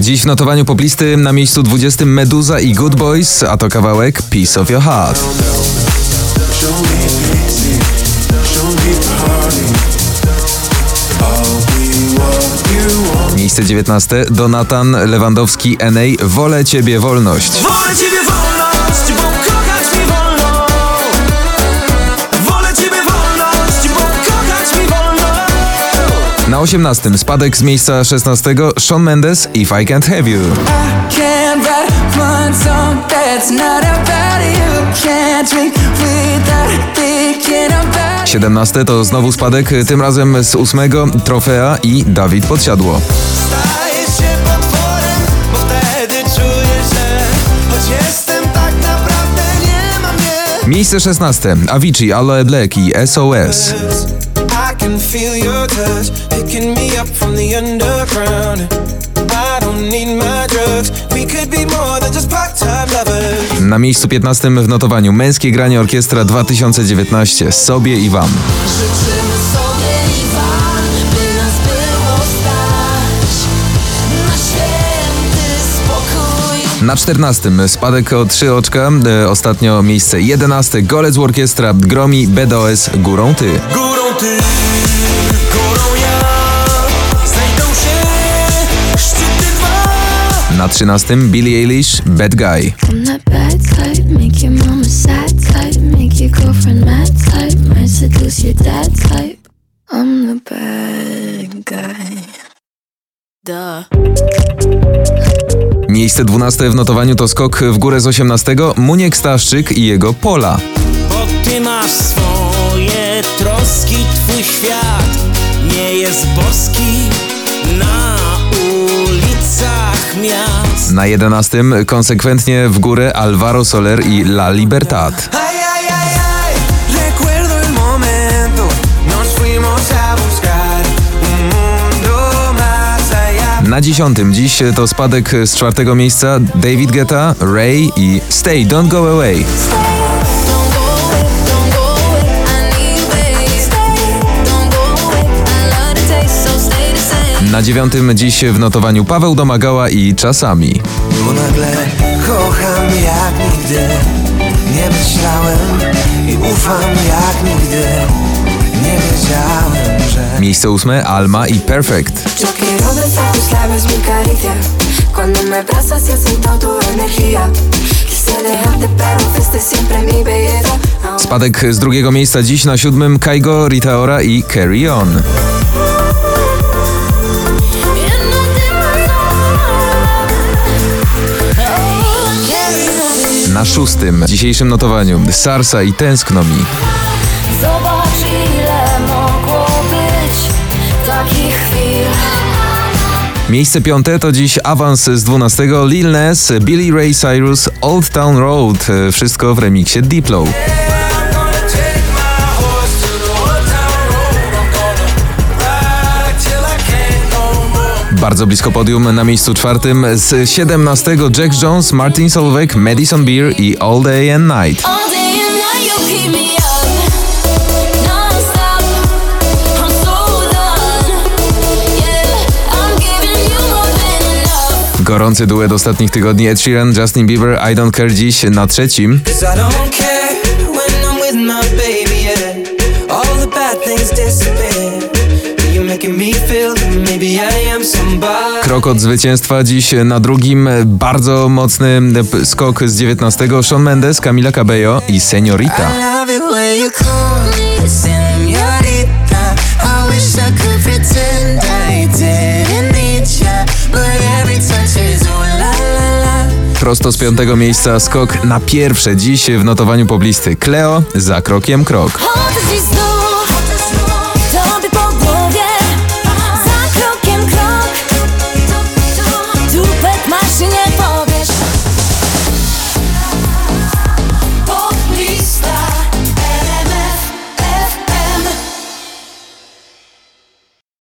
Dziś w notowaniu poplisty na miejscu 20 Meduza i Good Boys, a to kawałek Piece of Your Heart. Miejsce 19 Donatan Lewandowski NA Wolę Ciebie Wolność. Wolę Ciebie wolność, 18 spadek z miejsca 16 Shawn Mendes If I Can't Have You. 17 to znowu spadek, tym razem z 8 Trofea i Dawid Podsiadło. Tak Miejsce 16 Avicii, Aloe Black i SOS. Can feel your touch picking me up from the underground. I don't need my drugs. We could be more than just part-time lovers. Na miejscu 15 w notowaniu Męskie Granie Orkiestra 2019 Sobie i Wam. Życzymy sobie i wam, by nas było stać na święty spokój. Na 14 spadek o 3 oczka, e, ostatnio miejsce 11 Golec Orkiestra Gromi BDOS Górą Ty. Górą ty, type. I'm the bad guy. Duh. Miejsce 12 w notowaniu to skok w górę z 18 Muniek Staszczyk i jego Pola. Bo ty masz swoje troski, twój świat nie jest boski na. Na 11 konsekwentnie w górę Alvaro Soler i La Libertad. Na 10 dziś to spadek z czwartego miejsca David Guetta, Ray i Stay Don't Go Away. Na dziewiątym dziś w notowaniu Paweł Domagała i Czasami. Bo nagle kocham jak nigdy Nie myślałem i ufam jak nigdy Nie wiedziałem, że Miejsce ósme Alma i Perfect. Yo quiero besar tus labios, mi caricia. Cuando me abrazas siento tu energía. Quise dejarte, pero fuiste siempre mi belleza. Aún Spadek z drugiego miejsca dziś na siódmym Kaigo, Rita Ora i Carry On. Na szóstym dzisiejszym notowaniu Sarsa i Tęskno mi. Zobacz ile mogło być takich chwil Miejsce piąte to dziś awans z 12 Lil Nas, Billy Ray Cyrus, Old Town Road. Wszystko w remiksie Diplo. Bardzo blisko podium na miejscu czwartym. Z 17 Jack Jones, Martin Solveig, Madison Beer i All Day and Night. Gorący duet ostatnich tygodni Ed Sheeran, Justin Bieber, I Don't Care dziś na trzecim. Krok od zwycięstwa dziś na drugim bardzo mocny skok z 19 Shawn Mendes, Camila Cabello i Seniorita. Prosto z piątego miejsca skok na pierwsze dziś w notowaniu poblisty. Cleo za krokiem krok.